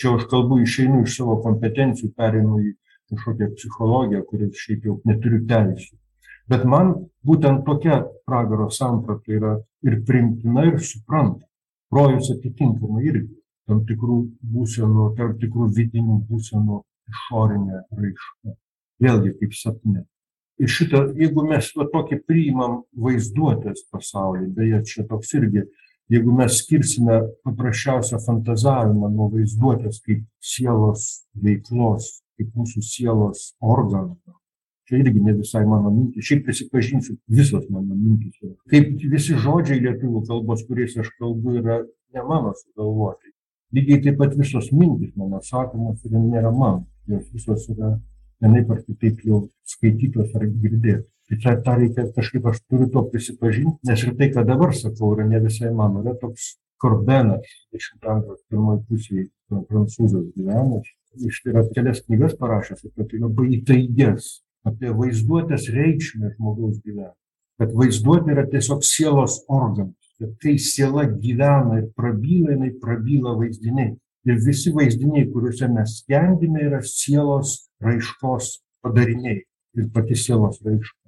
Čia aš kalbu išeinu iš savo kompetencijų, perinu į kažkokią psichologiją, kuris šiaip jau neturiu teisų. Bet man būtent tokia pragaro samprata yra ir primtina, ir supranta. Rojus atitinkamai irgi tam tikrų būsenų, tam tikrų vidinių būsenų išorinė raiška. Vėlgi kaip sapne ir šitą jeigu mes va tokį priimam vaizduotės pasaulį beje čia toks irgi jeigu mes skirsime paprasčiausią fantazavimą nuo vaizduotės kaip sielos veiklos kaip mūsų sielos organo čia irgi ne visai mano mintys šiaip prisipažinsiu visos mano mintys yra. Kaip visi žodžiai lietuvių kalbos kuriais aš kalbu yra ne mano sugalvoti. Lygiai taip pat visos mintys mano sakomos ir nėra mano jos visos yra vienaip ar kitaip jau skaitytos ar girdėtos. Tai čia tą reikia kažkaip aš turiu to prisipažinti, nes ir tai, ką dabar sakau, yra ne visai mano. Yra toks Korbenas, 20 amžiaus pirmoji pusėje, prancūzas gyvenęs. Iš tai yra kelias knygas parašęs apie tai labai įtaigės, apie vaizduotės reikšmę žmogaus gyvenime. Kad vaizduotė yra tiesiog sielos organas. Kad kai siela gyvena ir prabyla, jinai prabyla vaizdiniai. Ir visi vaizdiniai, kuriuose mes skendime, yra sielos raiškos padariniai ir pati sielos raiška.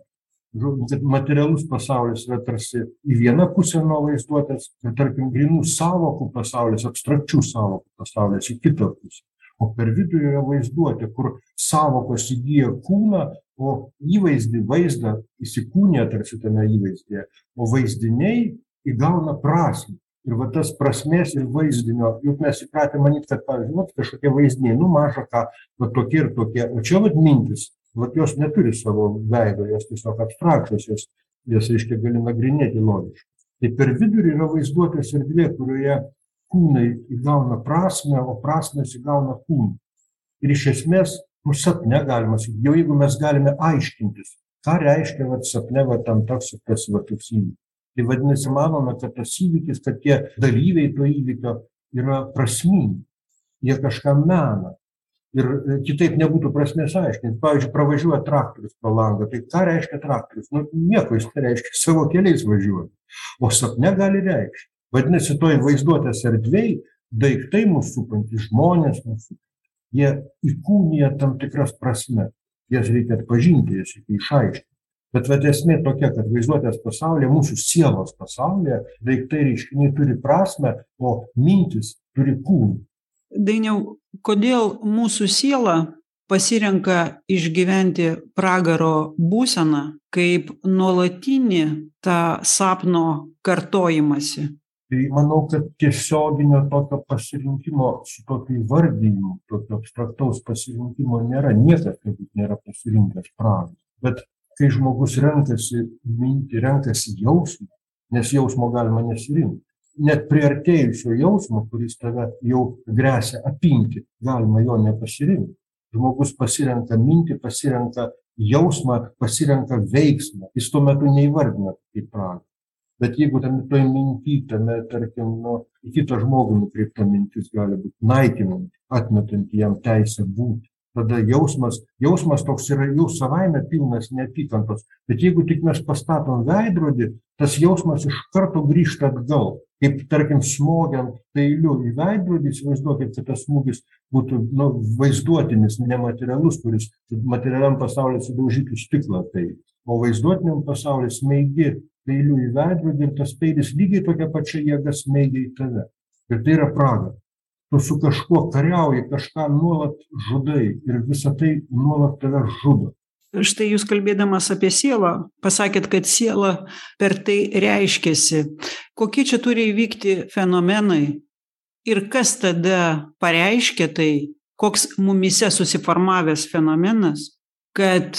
Materialus pasaulis yra tarsi į vieną pusę nuo vaizduotės, ir tarkim, grinų savokų pasaulis, abstrakčių savokų pasaulis į kitą pusę. O per vidurį yra vaizduotė, kur savokos įgyja kūną, o įvaizdį, vaizdą įsikūnė tarsi tame įvaizdyje, o vaizdiniai įgauna prasme ir va tas prasmės ir vaizdinio juk mes įpratę manyt kad pavyzdžiui vat kažkokie vaizdiniai nu maža ką va tokie ir tokie. O čia vat mintys vat jos neturi savo veido jos tiesiog abstrakčios jos jas reiškia gali nagrinėti logiškai. Tai per vidurį yra vaizduotės erdvė kurioje kūnai įgauna prasmę o prasmės įgauna kūnai ir iš esmės nu sapne galima sakyt jau jeigu mes galime aiškintis ką reiškia vat sapne va tam toks ir tas va toks įvykis Tai vadinasi, manome, kad tas įvykis, kad tie dalyviai to įvykio yra prasmingi, jie kažką mena. Ir e, kitaip nebūtų prasmės aiškinti. Pavyzdžiui, pravažiuoja traktorius pro langą. Tai ką reiškia traktorius? Nu, nieko jis nereiškia, savo keliais važiuoja. O sapne gali reikšti. Vadinasi, toj vaizduotės erdvėjai daiktai mūsų supantys, žmonės mūsų, jie įkūnija tam tikras prasme. Jas reikia atpažinti, jas reikia išaiškinti. Bet vat esmė tokia, kad vaizduotės pasaulyje, mūsų sielos pasaulyje, daiktai reiškiniai turi prasme, o mintis turi kūną. Dainiau, kodėl mūsų siela pasirenka išgyventi pragaro būseną kaip nuolatinį tą sapno kartojimąsi? Tai manau, kad tiesioginio tokio pasirinkimo su tokiu įvardymu, tokio abstraktaus pasirinkimo nėra. Niekas turbūt nėra pasirinkęs pragą. Bet kai žmogus renkasi mintį, renkasi jausmą, nes jausmo galima nesirinkti. Net priartėjusio jausmo, kuris tave jau grėsia apimti, galima jo nepasirinkti. Žmogus pasirenka mintį, pasirenka jausmą, pasirenka veiksmą. Jis tuo metu neįvardina kaip pragą bet jeigu tam toj minty tame tarkim nu į kitą žmogų nukreipta mintis gali būt naikinanti atmetanti jam teisę būti tada jausmas jausmas toks yra jau savaime pilnas neapykantos bet jeigu tik mes pastatom veidrodį tas jausmas iš karto grįžta atgal kaip tarkim smogiant peiliu į veidrodį įsivaizduokit kad tas smūgis būtų nu vaizduotinis nematerialus kuris materialiam pasauly sudaužytų stiklą peilis o vaizduotiniam pasauly smeigi peiliu į veidrodį ir tas peilis lygiai tokia pačia jėga smeigia į tave. Ir tai yra praga. Tu su kažkuo kariauji, kažką nuolat žudai ir visa tai nuolat tave žudo. Štai jūs kalbėdamas apie sielą, pasakėt, kad siela per tai reiškėsi. Kokie čia turi įvykti fenomenai ir kas tada pareiškia tai, koks mumise susiformavęs fenomenas, kad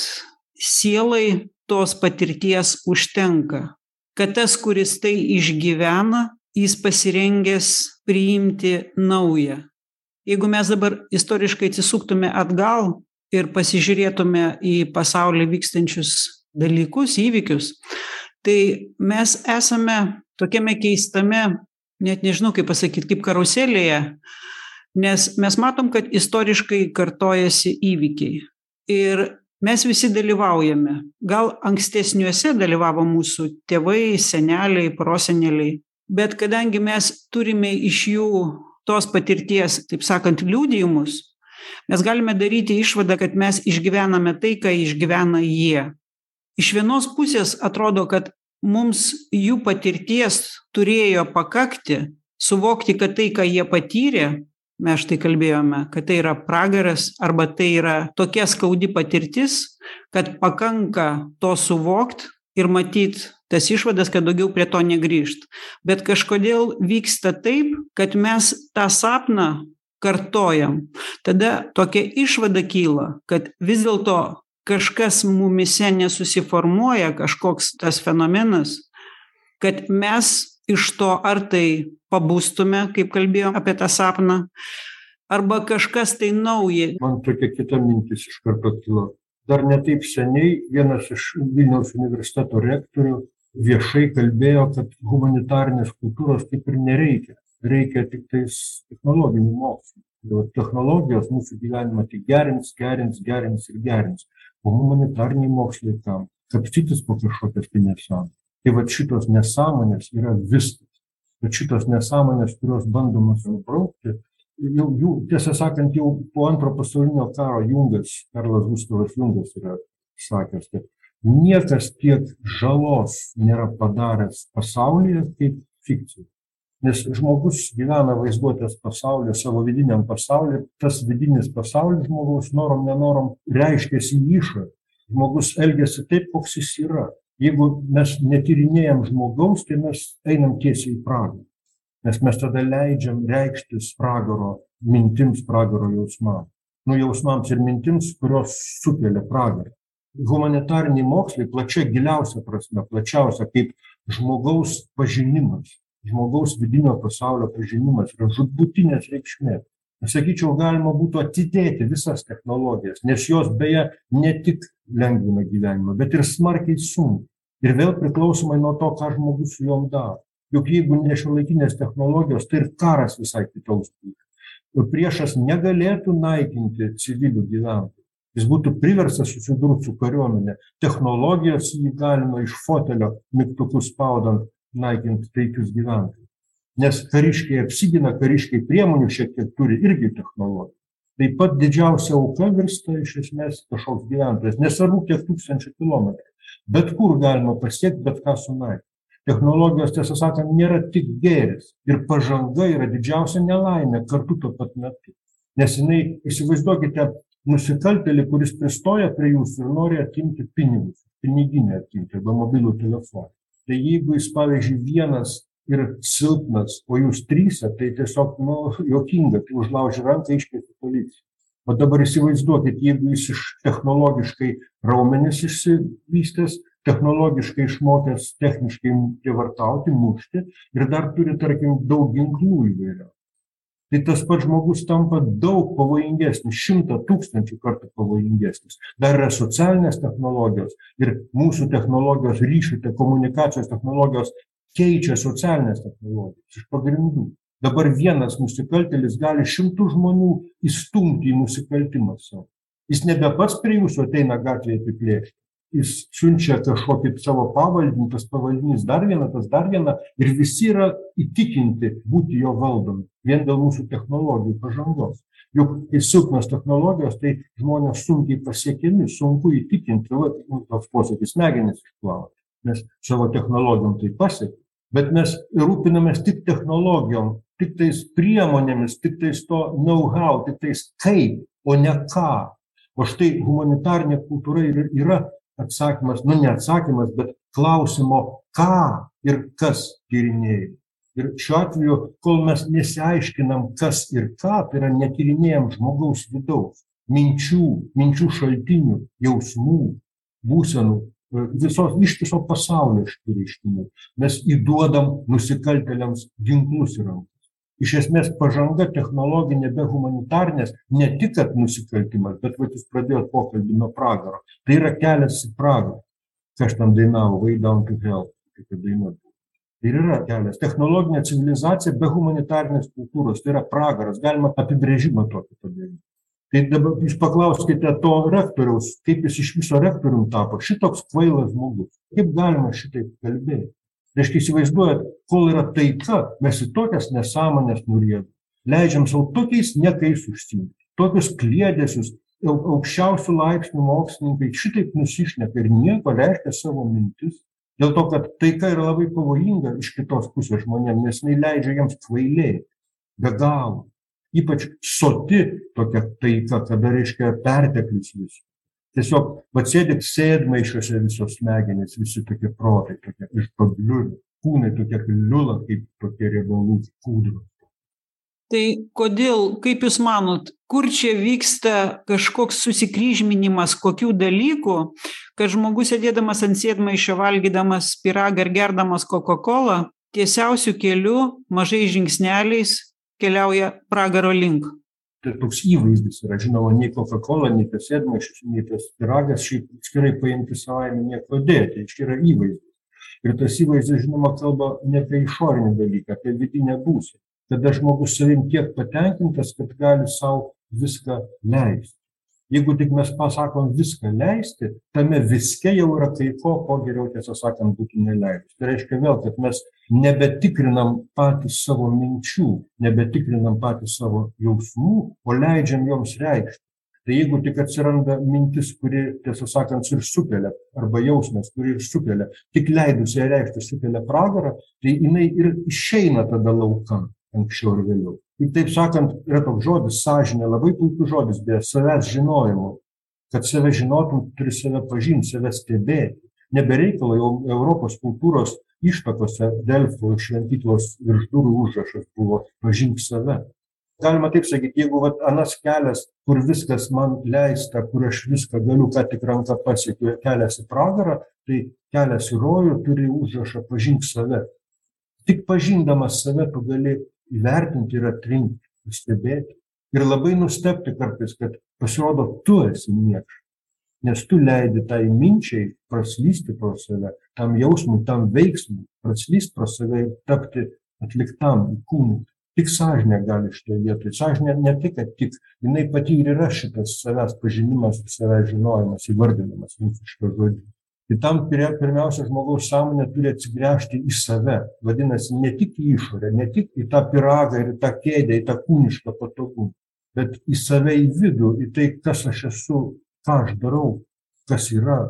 sielai tos patirties užtenka kad tas, kuris tai išgyvena, jis pasirengęs priimti naują. Jeigu mes dabar istoriškai atsisuktume atgal ir pasižiūrėtume į pasaulį vykstančius dalykus, įvykius, tai mes esame tokiame keistame, net nežinau kaip pasakyti, kaip karuselėje, nes mes matom, kad istoriškai kartojasi įvykiai. Ir mes visi dalyvaujame gal ankstesniuose dalyvavo mūsų tėvai seneliai proseneliai bet kadangi mes turime iš jų tos patirties taip sakant liudijimus mes galime daryti išvadą kad mes išgyvename tai ką išgyvena jie. Iš vienos pusės atrodo kad mums jų patirties turėjo pakakti suvokti kad tai ką jie patyrė mes štai kalbėjome kad tai yra pragaras arba tai yra tokia skaudi patirtis kad pakanka to suvokt ir matyt tas išvadas kad daugiau prie to negrįžt bet kažkodėl vyksta taip kad mes tą sapną kartojam. Tada tokia išvada kyla kad vis dėlto kažkas mumyse nesusiformuoja kažkoks tas fenomenas kad mes iš to ar tai pabustume kaip kalbėjom apie tą sapną arba kažkas tai nauja man tokia kita mintis iš karto kilo. Dar ne taip seniai vienas iš vilniaus universiteto rektorių viešai kalbėjo kad humanitarinės kultūros kaip ir nereikia. Reikia tiktais technologinių mokslų. Technologijos mūsų gyvenimą tik gerins gerins gerins ir gerins. O humanitariniai mokslai kam kapstytis po kažkokias tai nesąmones tai vat šitos nesąmonės yra viskas. Bet šitos nesąmonės kurios bandomos nubraukti jau jų tiesą sakant jau po antro pasaulinio karo jungas karlas gustavas jungas yra sakęs kad niekas tiek žalos nėra padaręs pasaulyje kaip fikcija. Nes žmogus gyvena vaizduotės pasaulyje savo vidiniam pasauly tas vidinis pasaulis žmogaus norom nenorom reiškiasi į išorę. Žmogus elgiasi taip koks jis yra. Jeigu mes netyrinėjam žmogaus tai mes einam tiesiai į pragarą. Nes mes tada leidžiam reikštis pragaro mintims pragaro jausmam nu jausmams ir mintims kurios sukelia pragarą humanitariniai mokslai plačia giliausia prasme plačiausia kaip žmogaus pažinimas žmogaus vidinio pasaulio pažinimas yra žūtbūtinės reikšmės. Sakyčiau galima būtų atidėti visas technologijas nes jos beje ne tik lengvina gyvenimą bet ir smarkiai sunkina ir vėl priklausomai nuo to ką žmogus su jom daro. Juk jeigu ne šiuolaikinės technologijos tai ir karas visai kitoks būtų. Priešas negalėtų naikinti civilių gyventojų jis būtų priverstas susidurt su kariuomene technologijos jį galima iš fotelio mygtuku spaudant naikint taikius gyventojus nes kariškiai apsigina kariškiai priemonių šiek tiek turi irgi technologijų taip pat didžiausia auka virsta iš esmės kažkoks gyventojas nesvarbu kiek tūkstančių kilometrų Bet kur galima pasiekti, bet ką sunaikinti. Technologijos, tiesą sakant, nėra tik gėris. Ir pažanga yra didžiausia nelaimė kartu tuo pat metu. Nes jinai, įsivaizduokite, nusikaltėlį, kuris pristoja prie jūsų ir nori atimti pinigus, piniginę atimti arba mobilų telefoną. Tai jeigu jis, pavyzdžiui, vienas ir silpnas, o jūs trysia, tai tiesiog, nu, jokinga, tai užlaužia ranką, iškvieti policiją. O dabar įsivaizduokit, jeigu jis iš technologiškai raumenis išsivystęs, technologiškai išmokęs techniškai prievartauti, mušti ir dar turi, tarkim, daug ginklų įvairių tai tas pats žmogus tampa daug pavojingesnis šimtą tūkstančių kartų pavojingesnis. Dar yra socialinės technologijos ir mūsų technologijos ryšių te komunikacijos technologijos keičia socialines technologijas iš pagrindų. Dabar vienas nusikaltėlis gali šimtus žmonių įstumti į nusikaltimą savo. Jis nebe pats prie jūsų ateina gatvėje apiplėšti jis siunčia kažkokį savo pavaldinį, tas pavaldinys dar vieną, tas dar vieną ir visi yra įtikinti būti jo valdomi vien dėl mūsų technologijų pažangos. Juk kai silpnos technologijos, tai žmonės sunkiai pasiekiami, sunku įtikinti, va, nu, toks posakis, smegenis išplauti, nes savo technologijom tai pasiekė. Bet mes rūpinamės tik technologijom, tik tais priemonėmis, tik tais to know-how, tik tais kaip, o ne ką. O štai humanitarnė kultūra yra atsakymas, nu ne atsakymas, bet klausimo, ką ir kas tyrinėjai. Ir šiuo atveju, kol mes nesiaiškinam, kas ir ką, tai yra netyrinėjom žmogaus vidaus, minčių, minčių šaltinių, jausmų, būsenų, e, visos ištiso pasaulio šitų reiškinių. Mes įduodam nusikaltėliams ginklus į rankas. Iš esmės pažanga technologinė be humanitarnės ne tik kad nusikaltimas, bet vat jūs pradėjot pokalbį nuo pragaro. Tai yra kelias į pragarą. Kas tam dainavo, Way Down to Hell, tokia daina buvo. Ir yra kelias. Technologinė civilizacija be humanitarnės kultūros, tai yra pragaras, galima apibrėžimą tokį padaryti. Tai dabar jūs paklauskite to rektoriaus, kaip jis iš viso rektorium tapo, šitoks kvailas žmogus. Kaip galima šitaip kalbėti? Reiškia, įsivaizduojat, kol yra taika, mes į tokias nesąmonės nurėdam. Leidžiam savo tokiais nekais užsimti, tokius kliedesius, aukščiausių laipsnių mokslininkai šitaip nusišneka ir nieko reiškia savo mintis. Dėl to, kad taika yra labai pavojinga iš kitos pusės žmonėms, nes jinai leidžia jiems kvailėti, be galo. Ypač soti tokia taika, kada reiškia perteklius viso. Tiesiog atsėdėk sėdmaišiuose visos smegenys, visi tokie protai, tokie išpabliūri, kūnai tokie liula, kaip tokie riebalų kūdros. Tai kodėl, kaip Jūs manot, kur čia vyksta kažkoks susikryžminimas kokių dalykų, kad žmogus sėdėdamas ant sėdmaišio, valgydamas piragą ir gerdamas Coca-Cola, tiesiausių kelių, mažais žingsneliais keliauja pragaro link? Tai toks įvaizdis yra žinoma nei kokakola nei tas sėdmaišis nei tas pyragas šiaip atskirai paimti savaime nieko dėti. Čia yra įvaizdis. Ir tas įvaizdis žinoma kalba ne apie išorinį dalyką apie vidinę būseną kada žmogus savim tiek patenkintas kad gali sau viską leisti jeigu tik mes pasakom viską leisti tame viske jau yra kai ko ko geriau tiesą sakant būtų neleidus. Tai reiškia vėl kad mes nebetikrinam patys savo minčių nebetikrinam patys savo jausmų o leidžiam joms reikštis tai jeigu tik atsiranda mintis kuri tiesą sakant ir sukelia arba jausmas kurį ir sukelia tik leidus jai reikštis sukelia pragarą tai jinai ir išeina tada laukan anksčiau ar vėliau kitaip sakant yra toks žodis sąžinė labai puikus žodis beje savęs žinojimu kad save žinotum turi save pažint save stebėti. Ne be reikalo jau europos kultūros ištakose delfų šventyklos virš durų užrašas buvo pažink save. Galima taip sakyt jeigu vat anas kelias kur viskas man leista kur aš viską galiu ką tik ranka pasiekiu kelias į pragarą tai kelias į rojų turi užrašą pažink save. Tik pažindamas save tu gali įvertinti ir atrinkti, stebėti. Ir labai nustepti kartais, kad pasirodo, tu esi niekšas. Nes tu leidi tai minčiai praslysti pro save, tam jausmui, tam veiksmui, praslysti pro save ir tapti atliktam kūnui. Tik sąžinė gali šitoje vietoje. Sąžinė ne tik, kad tik, jinai pati ir yra šitas savęs pažinimas, savęs žinojimas, įvardinimas mūsų šito žodžio tai tam pirmiausia žmogaus sąmonė turi atsigręžti į save vadinasi ne tik į išorę ne tik į tą pyragą ir į tą kėdę į tą kūnišką patogumą bet į save į vidų į tai kas aš esu ką aš darau kas yra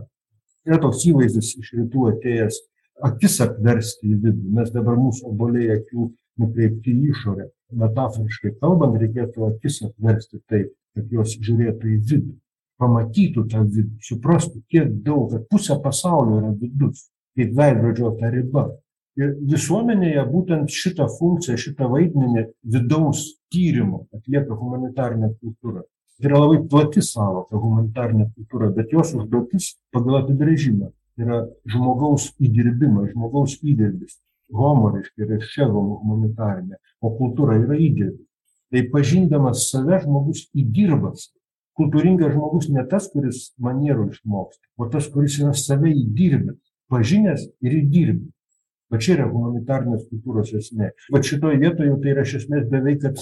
yra toks įvaizdis iš rytų atėjęs akis apversti į vidų. Mes dabar mūsų oboliai akių nukreipti į išorę. Metaforiškai kalbant, reikėtų akis apversti taip, kad jos žiūrėtų į vidų, pamatytų tą vidų, suprastų, kiek daug, kad pusė pasaulio yra vidus, kaip veidrodžio ta riba. Ir visuomenėje būtent šitą funkciją, šitą vaidmenį vidaus tyrimo atlieka humanitarinė kultūra. Tai yra labai plati savoka humanitarinė kultūra, bet jos užduotis pagal apibrėžimą yra žmogaus įdirbimas, žmogaus įdirbis homo reiškia yra čia humanitarinė, o kultūra yra įdirbis. Tai pažindamas save žmogus įdirbas. Kultūringas žmogus ne tas, kuris manierų išmoksta, o tas, kuris yra save įdirbęs, pažinęs ir įdirbęs. Va čia yra humanitarnės kultūros esmė. Va šitoje vietoje tai yra iš esmės beveik, kad,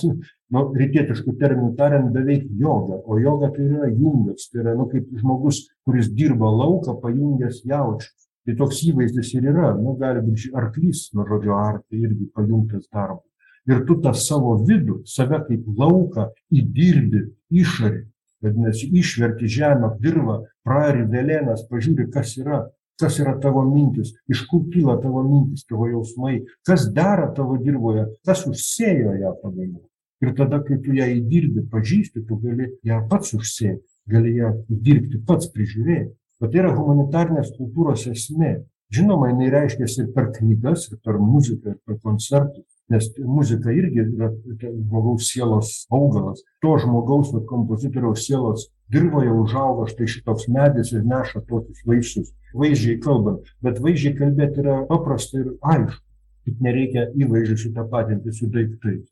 nu, rytietiškų terminų tariant, beveik joga. O joga tai yra jungas, tai yra, nu, kaip žmogus, kuris dirba lauką, pajungęs jaučius. Tai toks įvaizdis ir yra, nu, gali būti arklys, nuo žodžio artai irgi pajungtas darbas. Ir tu tą savo vidų, save kaip lauką įdirbi išorį. Vadinasi, išverti žemę, dirvą, prari vėlėnas, pažiūri, kas yra, kas yra tavo mintis, iš kur kyla tavo mintis, tavo jausmai, kas dera tavo dirboje, kas užsėjo ją pagaliau. Ir tada, kai tu ją įdirbi, pažįsti, tu gali ją pats užsėti, gali ją įdirbti pats, prižiūrėti. Bet tai yra humanitarnės kultūros esmė. Žinoma, jinai reiškiasi ir per knygas, ir per muziką, ir per koncertus. Nes muzika irgi yra žmogaus sielos augalas. To žmogaus, va, kompozitoriaus sielos dirboje užauga štai šitoks medis ir neša tokius vaisius. Vaizdžiai kalbant. Bet vaizdžiai kalbėti yra paprasta ir aišku. Tik nereikia įvaizdžių sutapatinti su daiktais.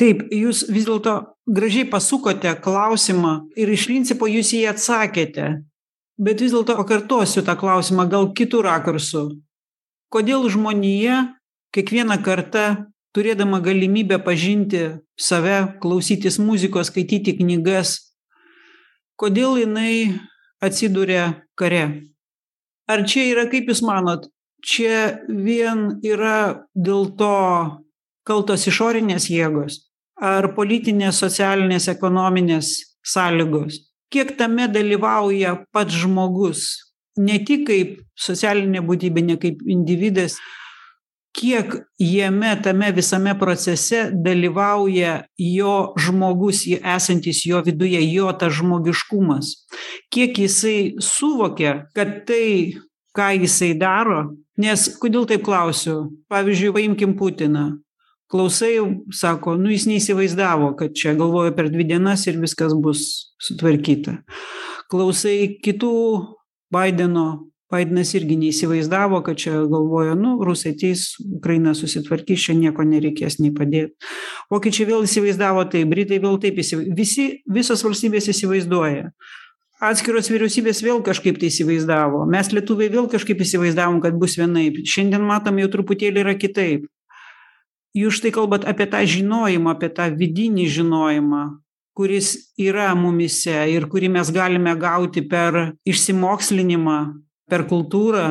Taip, jūs vis dėlto gražiai pasukote klausimą ir iš principo jūs jį atsakėte bet vis dėlto pakartosiu tą klausimą gal kitu rakursu kodėl žmonija kiekvieną kartą turėdama galimybę pažinti save klausytis muzikos skaityti knygas kodėl jinai atsiduria kare? Ar čia yra kaip jūs manot čia vien yra dėl to kaltos išorinės jėgos ar politinės socialinės ekonominės sąlygos? Kiek tame dalyvauja pats žmogus ne tik kaip socialinė būtybė ne kaip individas kiek jame tame visame procese dalyvauja jo žmogus esantis jo viduje jo tas žmogiškumas. Kiek jisai suvokia kad tai ką jisai daro nes kodėl taip klausiu? Pavyzdžiui paimkim putiną. Klausai sako nu jis neįsivaizdavo kad čia galvojo per dvi dienas ir viskas bus sutvarkyta. Klausai kitų baideno baidenas irgi neįsivaizdavo kad čia galvojo nu rusai ateis ukraina susitvarkys čia nieko nereikės nei padėt. Vokiečiai vėl įsivaizdavo taip britai vėl taip įsiv visi visos valstybės įsivaizduoja. Atskiros vyriausybės vėl kažkaip tai įsivaizdavo. Mes lietuviai vėl kažkaip įsivaizdavom kad bus vienaip. Šiandien matom jau truputėlį yra kitaip. Jūs štai kalbat apie tą žinojimą apie tą vidinį žinojimą kuris yra mumyse ir kurį mes galime gauti per išsimokslinimą per kultūrą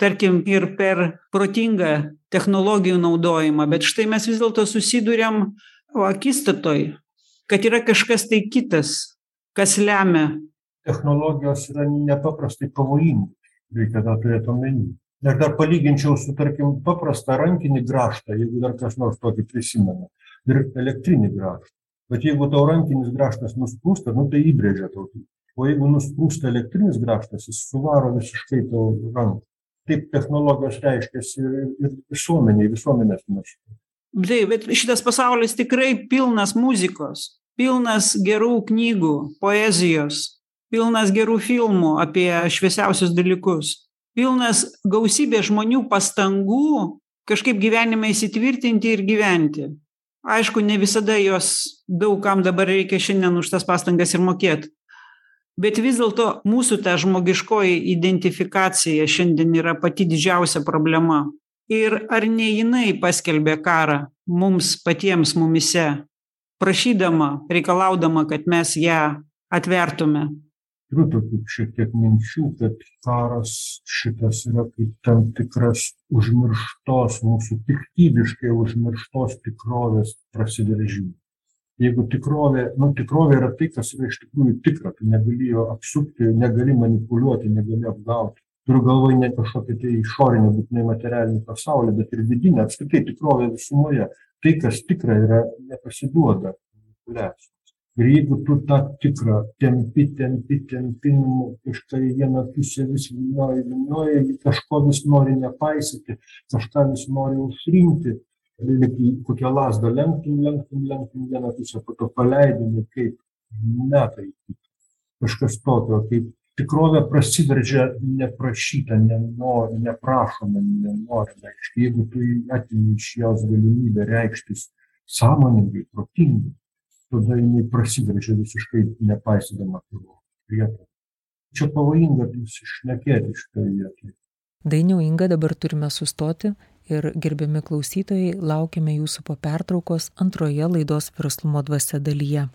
tarkim ir per protingą technologijų naudojimą. Bet štai mes vis dėlto susiduriam akistatoj kad yra kažkas tai kitas kas lemia. Technologijos yra nepaprastai pavojingos reikia tą turėt omeny. Aš dar palyginčiau su tarkim paprastą rankinį grąžtą jeigu dar kas nors tokį prisimena ir elektrinį grąžtą. Bet jeigu tau rankinis grąžtas nusprūsta nu tai įbrėžia tau o jeigu nusprūsta elektrinis grąžtas jis suvaro visiškai tau ranką taip technologijos reiškiasi ir visuomenėj visuomenės mastu. Taip bet šitas pasaulis tikrai pilnas muzikos pilnas gerų knygų poezijos pilnas gerų filmų apie šviesiausius dalykus pilnas gausybės žmonių pastangų kažkaip gyvenime įsitvirtinti ir gyventi. Aišku ne visada jos daug kam dabar reikia šiandien už tas pastangas ir mokėt bet vis dėlto mūsų ta žmogiškoji identifikacija šiandien yra pati didžiausia problema. Ir ar ne jinai paskelbė karą mums patiems mumyse prašydama reikalaudama kad mes ją atvertume? Turiu tokių šiek tiek minčių kad karas šitas yra kaip tam tikras užmirštos mūsų piktybiškai užmirštos tikrovės prasiveržimas jeigu tikrovė nu tikrovė yra tai kas yra iš tikrųjų tikra tu negali jo apsukti negali manipuliuoti negali apgauti turiu galvoj ne kažkokį tai išorinį, būtinai materialinį pasaulį, bet ir vidinę, apskritai tikrovę visumoje. Tai, kas tikra, yra nepasiduoda manipulacijos. Ir jeigu tu tą tikrą tempi, tempi, tempi, nu, kažką į vieną pusę vis nori, nori, kažko vis nori nepaisyti, kažką vis nori užrinti, kokią lasdą lenktum, lenktum, lenktum vieną pusę, po to paleidimi kaip metai. Kažkas tokio, kaip tikrovė prasiveržia neprašyta, nenori, neprašoma, nenorima. Jeigu tu atimi iš jos galimybę reikštis sąmoningai, protingai, tada jinai prasiveržia visiškai nepaisydama tavo prietarų. Čia pavojinga nusišnekėti šitoje vietoje. Dainiau Inga dabar turime sustoti ir gerbiami klausytojai, laukiame jūsų po pertraukos antroje laidos verslumo dvasia dalyje.